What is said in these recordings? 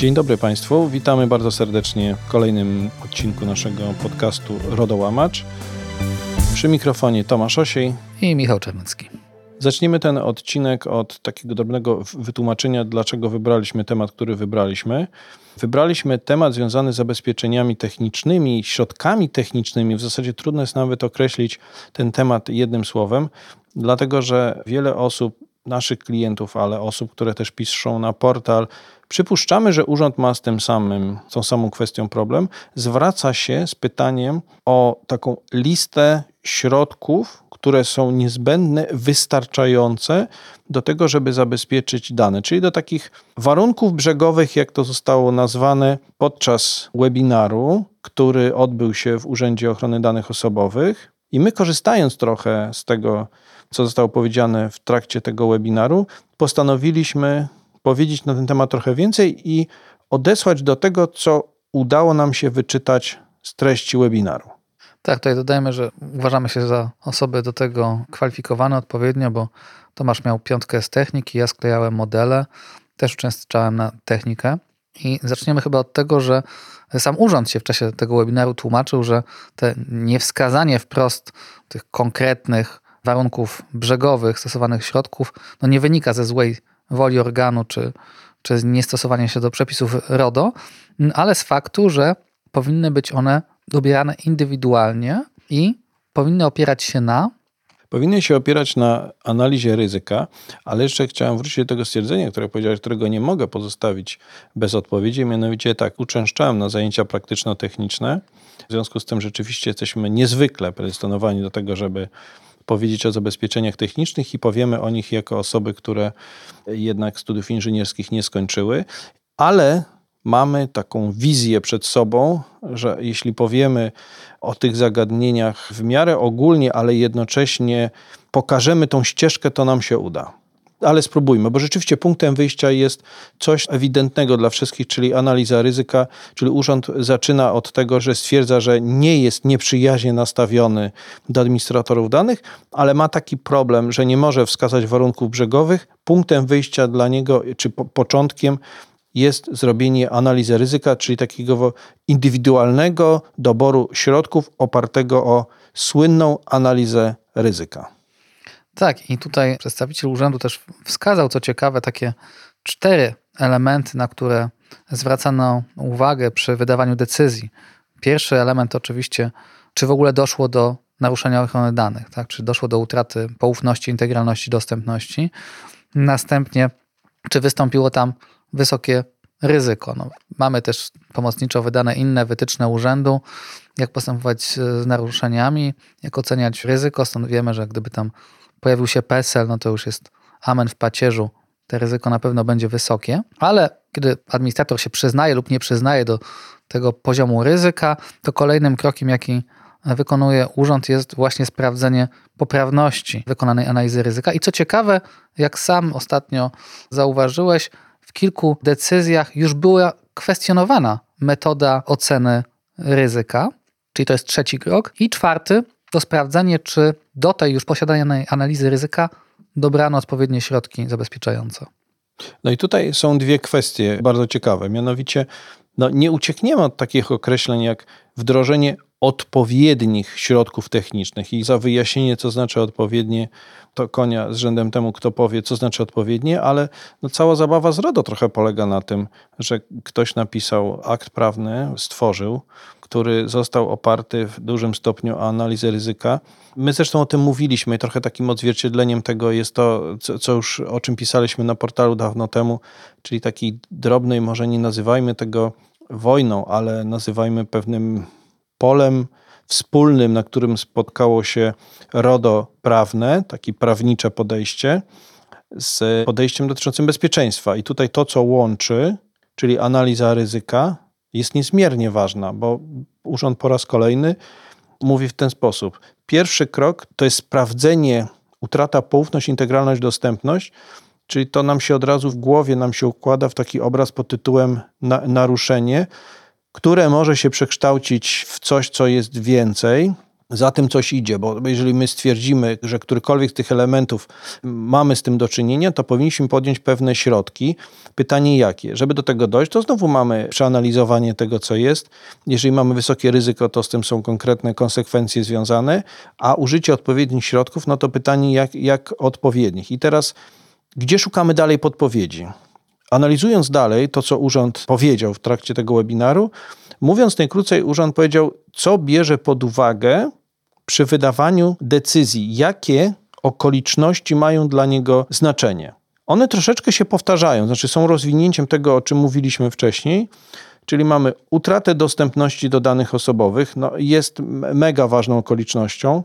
Dzień dobry Państwu, witamy bardzo serdecznie w kolejnym odcinku naszego podcastu Rodołamacz. Przy mikrofonie Tomasz Osiej i Michał Czernicki. Zaczniemy ten odcinek od takiego drobnego wytłumaczenia, dlaczego wybraliśmy temat, który wybraliśmy. Wybraliśmy temat związany z zabezpieczeniami technicznymi, środkami technicznymi. W zasadzie trudno jest nawet określić ten temat jednym słowem, dlatego że wiele osób, naszych klientów, ale osób, które też piszą na portal, Przypuszczamy, że urząd ma z tym samym, tą samą kwestią problem. Zwraca się z pytaniem o taką listę środków, które są niezbędne, wystarczające do tego, żeby zabezpieczyć dane, czyli do takich warunków brzegowych, jak to zostało nazwane podczas webinaru, który odbył się w Urzędzie Ochrony Danych Osobowych. I my, korzystając trochę z tego, co zostało powiedziane w trakcie tego webinaru, postanowiliśmy powiedzieć na ten temat trochę więcej i odesłać do tego, co udało nam się wyczytać z treści webinaru. Tak, tutaj dodajmy, że uważamy się za osoby do tego kwalifikowane odpowiednio, bo Tomasz miał piątkę z techniki, ja sklejałem modele, też uczęszczałem na technikę. I zaczniemy chyba od tego, że sam urząd się w czasie tego webinaru tłumaczył, że te niewskazanie wprost tych konkretnych warunków brzegowych stosowanych środków no nie wynika ze złej woli organu czy, czy niestosowania się do przepisów RODO, ale z faktu, że powinny być one dobierane indywidualnie i powinny opierać się na powinny się opierać na analizie ryzyka, ale jeszcze chciałem wrócić do tego stwierdzenia, które powiedziałeś, którego nie mogę pozostawić bez odpowiedzi, mianowicie tak, uczęszczałem na zajęcia praktyczno-techniczne, w związku z tym rzeczywiście jesteśmy niezwykle predysponowani do tego, żeby powiedzieć o zabezpieczeniach technicznych i powiemy o nich jako osoby, które jednak studiów inżynierskich nie skończyły, ale mamy taką wizję przed sobą, że jeśli powiemy o tych zagadnieniach w miarę ogólnie, ale jednocześnie pokażemy tą ścieżkę, to nam się uda ale spróbujmy, bo rzeczywiście punktem wyjścia jest coś ewidentnego dla wszystkich, czyli analiza ryzyka, czyli urząd zaczyna od tego, że stwierdza, że nie jest nieprzyjaźnie nastawiony do administratorów danych, ale ma taki problem, że nie może wskazać warunków brzegowych. Punktem wyjścia dla niego, czy po początkiem jest zrobienie analizy ryzyka, czyli takiego indywidualnego doboru środków opartego o słynną analizę ryzyka. Tak, i tutaj przedstawiciel urzędu też wskazał, co ciekawe, takie cztery elementy, na które zwracano uwagę przy wydawaniu decyzji. Pierwszy element oczywiście, czy w ogóle doszło do naruszenia ochrony danych, tak? czy doszło do utraty poufności, integralności, dostępności. Następnie, czy wystąpiło tam wysokie ryzyko. No, mamy też pomocniczo wydane inne wytyczne urzędu, jak postępować z naruszeniami, jak oceniać ryzyko. Stąd wiemy, że gdyby tam pojawił się PESEL, no to już jest amen w pacierzu. To ryzyko na pewno będzie wysokie, ale kiedy administrator się przyznaje lub nie przyznaje do tego poziomu ryzyka, to kolejnym krokiem, jaki wykonuje urząd, jest właśnie sprawdzenie poprawności wykonanej analizy ryzyka. I co ciekawe, jak sam ostatnio zauważyłeś, w kilku decyzjach już była kwestionowana metoda oceny ryzyka, czyli to jest trzeci krok. I czwarty, to sprawdzenie, czy do tej już posiadanej analizy ryzyka dobrano odpowiednie środki zabezpieczające. No i tutaj są dwie kwestie bardzo ciekawe. Mianowicie, no nie uciekniemy od takich określeń jak wdrożenie odpowiednich środków technicznych i za wyjaśnienie, co znaczy odpowiednie, to konia z rzędem temu, kto powie, co znaczy odpowiednie, ale no cała zabawa z RODO trochę polega na tym, że ktoś napisał akt prawny, stworzył, który został oparty w dużym stopniu o analizę ryzyka. My zresztą o tym mówiliśmy i trochę takim odzwierciedleniem tego jest to, co, już o czym pisaliśmy na portalu dawno temu, czyli takiej drobnej, może nie nazywajmy tego wojną, ale nazywajmy pewnym polem wspólnym, na którym spotkało się RODO prawne, takie prawnicze podejście, z podejściem dotyczącym bezpieczeństwa. I tutaj to, co łączy, czyli analiza ryzyka, jest niezmiernie ważna, bo urząd po raz kolejny mówi w ten sposób. Pierwszy krok to jest sprawdzenie utrata poufność, integralność, dostępność, czyli to nam się od razu w głowie nam się układa w taki obraz pod tytułem na, naruszenie, które może się przekształcić w coś, co jest więcej, za tym coś idzie, bo jeżeli my stwierdzimy, że którykolwiek z tych elementów mamy z tym do czynienia, to powinniśmy podjąć pewne środki. Pytanie jakie? Żeby do tego dojść, to znowu mamy przeanalizowanie tego, co jest. Jeżeli mamy wysokie ryzyko, to z tym są konkretne konsekwencje związane, a użycie odpowiednich środków, no to pytanie jak, jak odpowiednich. I teraz, gdzie szukamy dalej podpowiedzi? Analizując dalej to, co urząd powiedział w trakcie tego webinaru, mówiąc najkrócej, urząd powiedział, co bierze pod uwagę przy wydawaniu decyzji, jakie okoliczności mają dla niego znaczenie. One troszeczkę się powtarzają, znaczy są rozwinięciem tego, o czym mówiliśmy wcześniej, czyli mamy utratę dostępności do danych osobowych, no jest mega ważną okolicznością,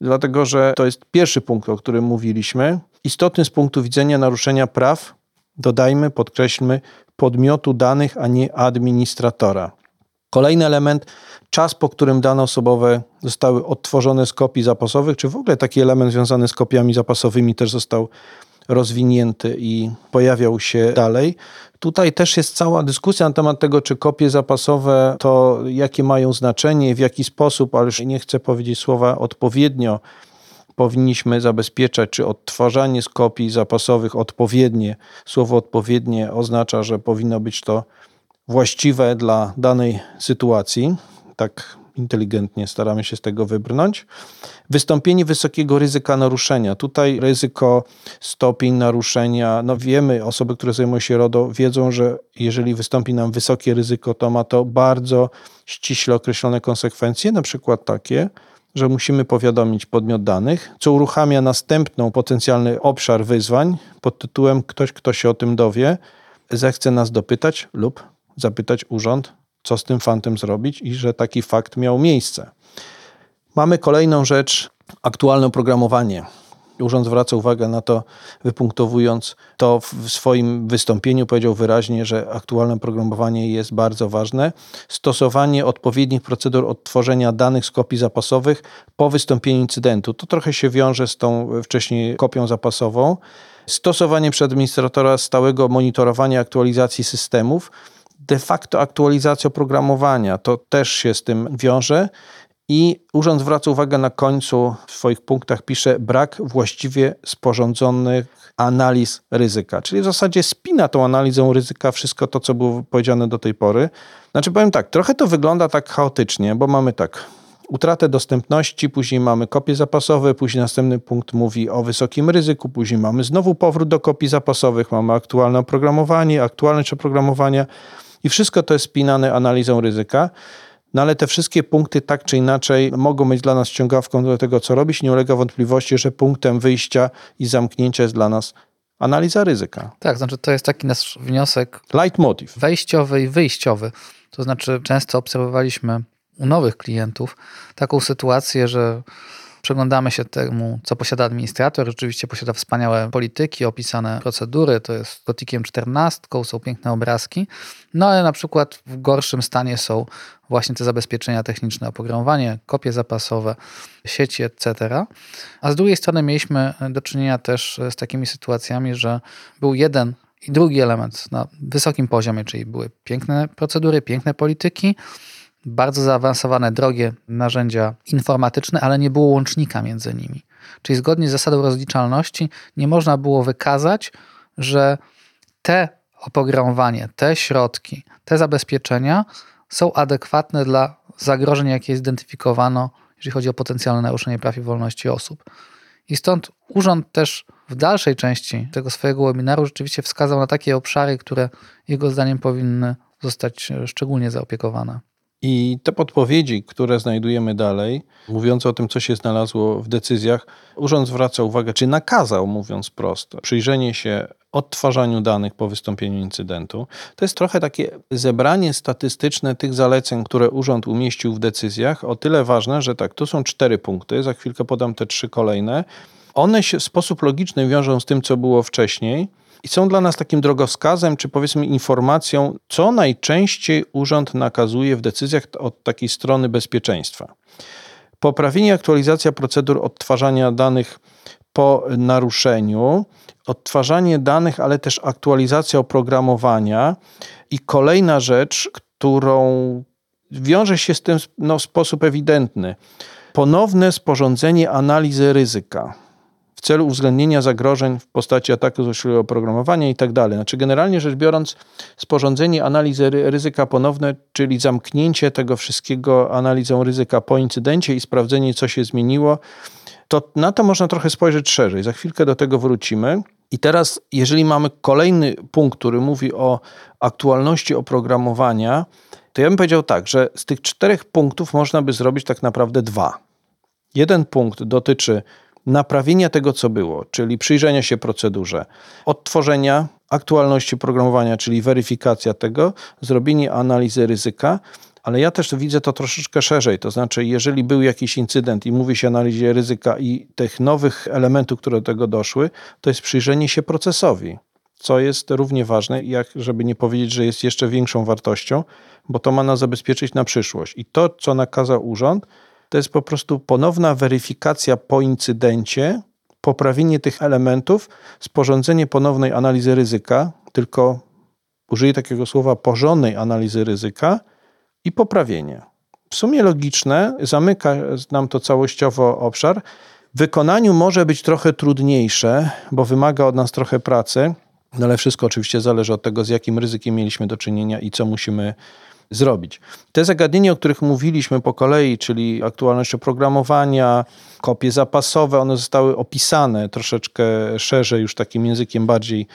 dlatego że to jest pierwszy punkt, o którym mówiliśmy. Istotny z punktu widzenia naruszenia praw, dodajmy, podkreślmy, podmiotu danych, a nie administratora. Kolejny element, czas, po którym dane osobowe zostały odtworzone z kopii zapasowych, czy w ogóle taki element związany z kopiami zapasowymi też został rozwinięty i pojawiał się dalej. Tutaj też jest cała dyskusja na temat tego, czy kopie zapasowe to jakie mają znaczenie, w jaki sposób, ale już nie chcę powiedzieć słowa odpowiednio powinniśmy zabezpieczać, czy odtwarzanie z kopii zapasowych odpowiednie. Słowo odpowiednie oznacza, że powinno być to właściwe dla danej sytuacji. Tak inteligentnie staramy się z tego wybrnąć. Wystąpienie wysokiego ryzyka naruszenia. Tutaj ryzyko, stopień naruszenia. No wiemy, osoby, które zajmują się RODO, wiedzą, że jeżeli wystąpi nam wysokie ryzyko, to ma to bardzo ściśle określone konsekwencje, na przykład takie, że musimy powiadomić podmiot danych, co uruchamia następną potencjalny obszar wyzwań pod tytułem ktoś, kto się o tym dowie, zechce nas dopytać lub zapytać urząd, co z tym fantem zrobić i że taki fakt miał miejsce. Mamy kolejną rzecz, aktualne oprogramowanie. Urząd zwraca uwagę na to, wypunktowując to w swoim wystąpieniu, powiedział wyraźnie, że aktualne programowanie jest bardzo ważne. Stosowanie odpowiednich procedur odtworzenia danych z kopii zapasowych po wystąpieniu incydentu. To trochę się wiąże z tą wcześniej kopią zapasową. Stosowanie przez administratora stałego monitorowania aktualizacji systemów de facto aktualizacja oprogramowania. To też się z tym wiąże. I urząd zwraca uwagę na końcu w swoich punktach, pisze brak właściwie sporządzonych analiz ryzyka. Czyli w zasadzie spina tą analizą ryzyka wszystko to, co było powiedziane do tej pory. Znaczy powiem tak, trochę to wygląda tak chaotycznie, bo mamy tak, utratę dostępności, później mamy kopie zapasowe, później następny punkt mówi o wysokim ryzyku, później mamy znowu powrót do kopii zapasowych, mamy aktualne oprogramowanie, aktualne oprogramowania i wszystko to jest spinane analizą ryzyka. No ale te wszystkie punkty tak czy inaczej mogą być dla nas ściągawką do tego, co robić. Nie ulega wątpliwości, że punktem wyjścia i zamknięcia jest dla nas analiza ryzyka. Tak, znaczy to jest taki nasz wniosek. Leitmotiv. Wejściowy i wyjściowy. To znaczy często obserwowaliśmy u nowych klientów taką sytuację, że Przeglądamy się temu, co posiada administrator. Rzeczywiście posiada wspaniałe polityki, opisane procedury. To jest gotikiem 14, są piękne obrazki. No ale na przykład w gorszym stanie są właśnie te zabezpieczenia techniczne, oprogramowanie, kopie zapasowe, sieci, etc. A z drugiej strony mieliśmy do czynienia też z takimi sytuacjami, że był jeden i drugi element na wysokim poziomie, czyli były piękne procedury, piękne polityki, bardzo zaawansowane, drogie narzędzia informatyczne, ale nie było łącznika między nimi. Czyli zgodnie z zasadą rozliczalności nie można było wykazać, że te oprogramowanie, te środki, te zabezpieczenia są adekwatne dla zagrożeń, jakie zidentyfikowano, jeżeli chodzi o potencjalne naruszenie praw i wolności osób. I stąd urząd też w dalszej części tego swojego webinaru rzeczywiście wskazał na takie obszary, które jego zdaniem powinny zostać szczególnie zaopiekowane. I te podpowiedzi, które znajdujemy dalej, mówiące o tym, co się znalazło w decyzjach, urząd zwraca uwagę, czy nakazał, mówiąc prosto, przyjrzenie się odtwarzaniu danych po wystąpieniu incydentu. To jest trochę takie zebranie statystyczne tych zaleceń, które urząd umieścił w decyzjach, o tyle ważne, że tak, tu są cztery punkty, za chwilkę podam te trzy kolejne. One się w sposób logiczny wiążą z tym, co było wcześniej i są dla nas takim drogowskazem, czy powiedzmy informacją, co najczęściej urząd nakazuje w decyzjach od takiej strony bezpieczeństwa. Poprawienie i aktualizacja procedur odtwarzania danych po naruszeniu, odtwarzanie danych, ale też aktualizacja oprogramowania i kolejna rzecz, którą wiąże się z tym no, w sposób ewidentny. ponowne sporządzenie analizy ryzyka w celu uwzględnienia zagrożeń w postaci ataku złośliwego oprogramowania i tak dalej. Znaczy generalnie rzecz biorąc sporządzenie analizy ryzyka ponowne, czyli zamknięcie tego wszystkiego analizą ryzyka po incydencie i sprawdzenie co się zmieniło, to na to można trochę spojrzeć szerzej. Za chwilkę do tego wrócimy. I teraz, jeżeli mamy kolejny punkt, który mówi o aktualności oprogramowania, to ja bym powiedział tak, że z tych czterech punktów można by zrobić tak naprawdę dwa. Jeden punkt dotyczy naprawienia tego, co było, czyli przyjrzenia się procedurze, odtworzenia aktualności programowania, czyli weryfikacja tego, zrobienie analizy ryzyka, ale ja też widzę to troszeczkę szerzej. To znaczy, jeżeli był jakiś incydent i mówi się o analizie ryzyka i tych nowych elementów, które do tego doszły, to jest przyjrzenie się procesowi, co jest równie ważne, jak żeby nie powiedzieć, że jest jeszcze większą wartością, bo to ma nas zabezpieczyć na przyszłość. I to, co nakazał urząd, to jest po prostu ponowna weryfikacja po incydencie, poprawienie tych elementów, sporządzenie ponownej analizy ryzyka, tylko użyję takiego słowa porządnej analizy ryzyka i poprawienie. W sumie logiczne, zamyka nam to całościowo obszar. W wykonaniu może być trochę trudniejsze, bo wymaga od nas trochę pracy, no ale wszystko oczywiście zależy od tego, z jakim ryzykiem mieliśmy do czynienia i co musimy zrobić. Te zagadnienia, o których mówiliśmy po kolei, czyli aktualność oprogramowania, kopie zapasowe, one zostały opisane troszeczkę szerzej, już takim językiem bardziej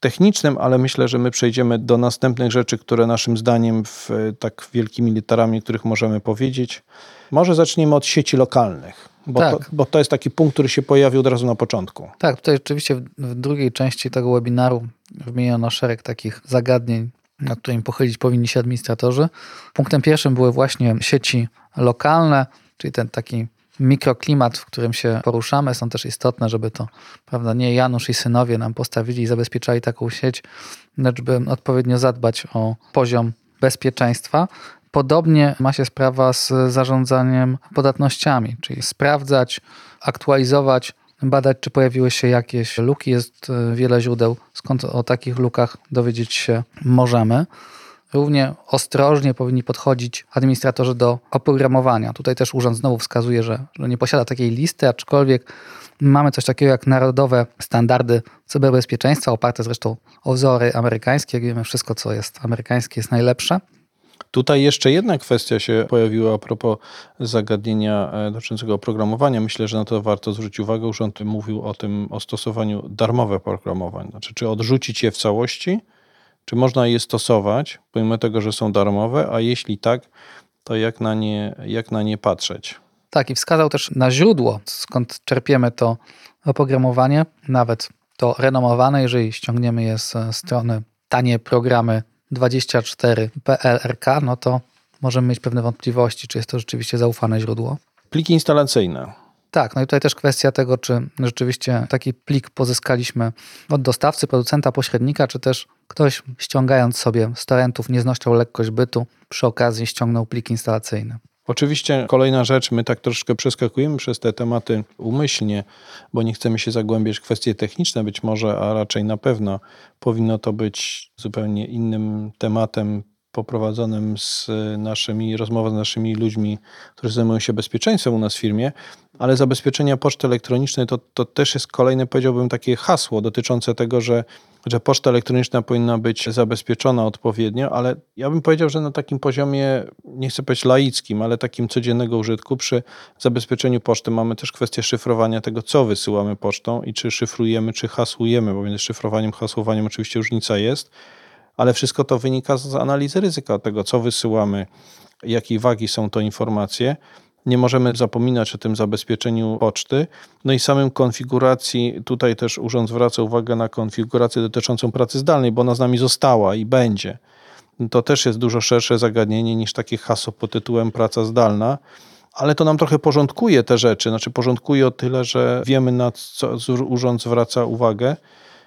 technicznym, ale myślę, że my przejdziemy do następnych rzeczy, które naszym zdaniem w tak wielkimi literami, których możemy powiedzieć. Może zaczniemy od sieci lokalnych. Bo, tak. to, bo to jest taki punkt, który się pojawił od razu na początku. Tak, tutaj oczywiście w, w drugiej części tego webinaru wymieniono szereg takich zagadnień, nad którymi pochylić powinni się administratorzy. Punktem pierwszym były właśnie sieci lokalne, czyli ten taki mikroklimat, w którym się poruszamy. Są też istotne, żeby to prawda, nie Janusz i synowie nam postawili i zabezpieczali taką sieć, lecz by odpowiednio zadbać o poziom bezpieczeństwa. Podobnie ma się sprawa z zarządzaniem podatnościami, czyli sprawdzać, aktualizować badać, czy pojawiły się jakieś luki. Jest e, wiele źródeł, skąd o takich lukach dowiedzieć się możemy. Równie ostrożnie powinni podchodzić administratorzy do oprogramowania. Tutaj też urząd znowu wskazuje, że, że nie posiada takiej listy, aczkolwiek mamy coś takiego jak narodowe standardy cyberbezpieczeństwa, oparte zresztą o wzory amerykańskie. Wiemy, wszystko, co jest amerykańskie, jest najlepsze. Tutaj jeszcze jedna kwestia się pojawiła a propos zagadnienia e, dotyczącego oprogramowania. Myślę, że na to warto zwrócić uwagę. Urząd mówił o tym, o stosowaniu darmowych oprogramowań. Znaczy, czy odrzucić je w całości, czy można je stosować, pomimo tego, że są darmowe, a jeśli tak, to jak na nie, jak na nie patrzeć? Tak, i wskazał też na źródło, skąd czerpiemy to oprogramowanie, nawet to renomowane, jeżeli ściągniemy je z strony tanie programy 24 PLRK, no to możemy mieć pewne wątpliwości, czy jest to rzeczywiście zaufane źródło. Pliki instalacyjne. Tak, no i tutaj też kwestia tego, czy rzeczywiście taki plik pozyskaliśmy od dostawcy, producenta, pośrednika, czy też ktoś ściągając sobie z torrentów nie znosił lekkość bytu, przy okazji ściągnął plik instalacyjny. Oczywiście kolejna rzecz, my tak troszkę przeskakujemy przez te tematy umyślnie, bo nie chcemy się zagłębiać w kwestie techniczne być może, a raczej na pewno powinno to być zupełnie innym tematem poprowadzonym z naszymi, rozmową z naszymi ludźmi, którzy zajmują się bezpieczeństwem u nas w firmie, ale zabezpieczenia poczty elektronicznej to, to też jest kolejne, powiedziałbym, takie hasło dotyczące tego, że, że poczta elektroniczna powinna być zabezpieczona odpowiednio, ale ja bym powiedział, że na takim poziomie, nie chcę powiedzieć laickim, ale takim codziennego użytku przy zabezpieczeniu poczty mamy też kwestię szyfrowania tego, co wysyłamy pocztą i czy szyfrujemy, czy hasłujemy, bo między szyfrowaniem, hasłowaniem oczywiście różnica jest ale wszystko to wynika z analizy ryzyka tego, co wysyłamy, jakiej wagi są to informacje. Nie możemy zapominać o tym zabezpieczeniu poczty. No i samym konfiguracji, tutaj też urząd zwraca uwagę na konfigurację dotyczącą pracy zdalnej, bo ona z nami została i będzie. To też jest dużo szersze zagadnienie niż takie hasło pod tytułem praca zdalna ale to nam trochę porządkuje te rzeczy. Znaczy, porządkuje o tyle, że wiemy, na co urząd zwraca uwagę.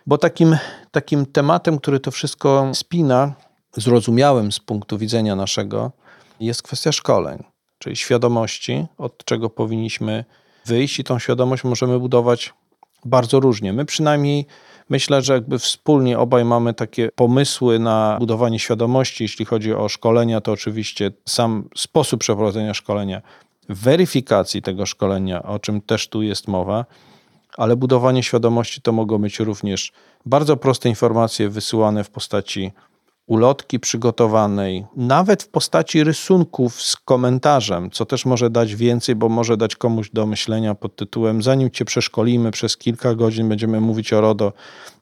Bo takim, takim tematem, który to wszystko spina, zrozumiałym z punktu widzenia naszego, jest kwestia szkoleń, czyli świadomości, od czego powinniśmy wyjść, i tą świadomość możemy budować bardzo różnie. My przynajmniej myślę, że jakby wspólnie obaj mamy takie pomysły na budowanie świadomości. Jeśli chodzi o szkolenia, to oczywiście sam sposób przeprowadzenia szkolenia weryfikacji tego szkolenia, o czym też tu jest mowa, ale budowanie świadomości to mogą być również bardzo proste informacje wysyłane w postaci ulotki przygotowanej, nawet w postaci rysunków z komentarzem, co też może dać więcej, bo może dać komuś do myślenia pod tytułem zanim cię przeszkolimy przez kilka godzin, będziemy mówić o RODO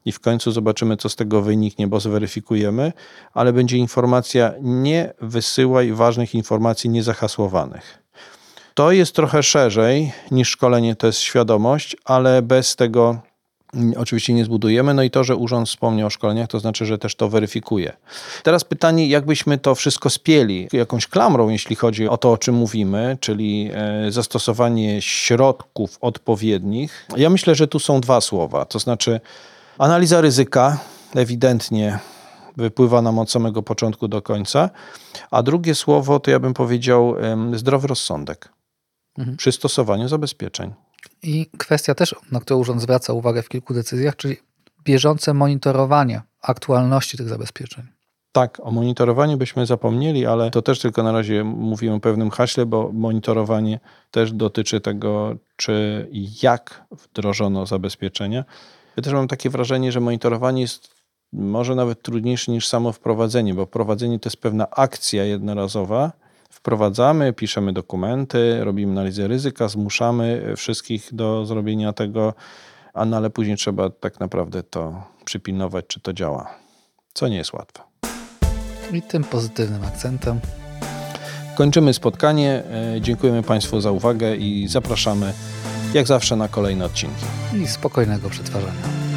i w końcu zobaczymy, co z tego wyniknie, bo zweryfikujemy, ale będzie informacja, nie wysyłaj ważnych informacji niezahasłowanych. To jest trochę szerzej niż szkolenie, to jest świadomość, ale bez tego oczywiście nie zbudujemy. No i to, że urząd wspomniał o szkoleniach, to znaczy, że też to weryfikuje. Teraz pytanie, jakbyśmy to wszystko spieli jakąś klamrą, jeśli chodzi o to, o czym mówimy, czyli e, zastosowanie środków odpowiednich. Ja myślę, że tu są dwa słowa, to znaczy analiza ryzyka ewidentnie wypływa nam od samego początku do końca, a drugie słowo to ja bym powiedział zdrowy rozsądek mhm. przy stosowaniu zabezpieczeń. I kwestia też, na którą urząd zwraca uwagę w kilku decyzjach, czyli bieżące monitorowanie aktualności tych zabezpieczeń. Tak, o monitorowaniu byśmy zapomnieli, ale to też tylko na razie mówimy o pewnym haśle, bo monitorowanie też dotyczy tego, czy i jak wdrożono zabezpieczenia. Ja też mam takie wrażenie, że monitorowanie jest może nawet trudniejsze niż samo wprowadzenie, bo wprowadzenie to jest pewna akcja jednorazowa, wprowadzamy, piszemy dokumenty, robimy analizę ryzyka, zmuszamy wszystkich do zrobienia tego, a no ale później trzeba tak naprawdę to przypilnować, czy to działa, co nie jest łatwe. I tym pozytywnym akcentem kończymy spotkanie. E, dziękujemy Państwu za uwagę i zapraszamy jak zawsze na kolejne odcinki. I spokojnego przetwarzania.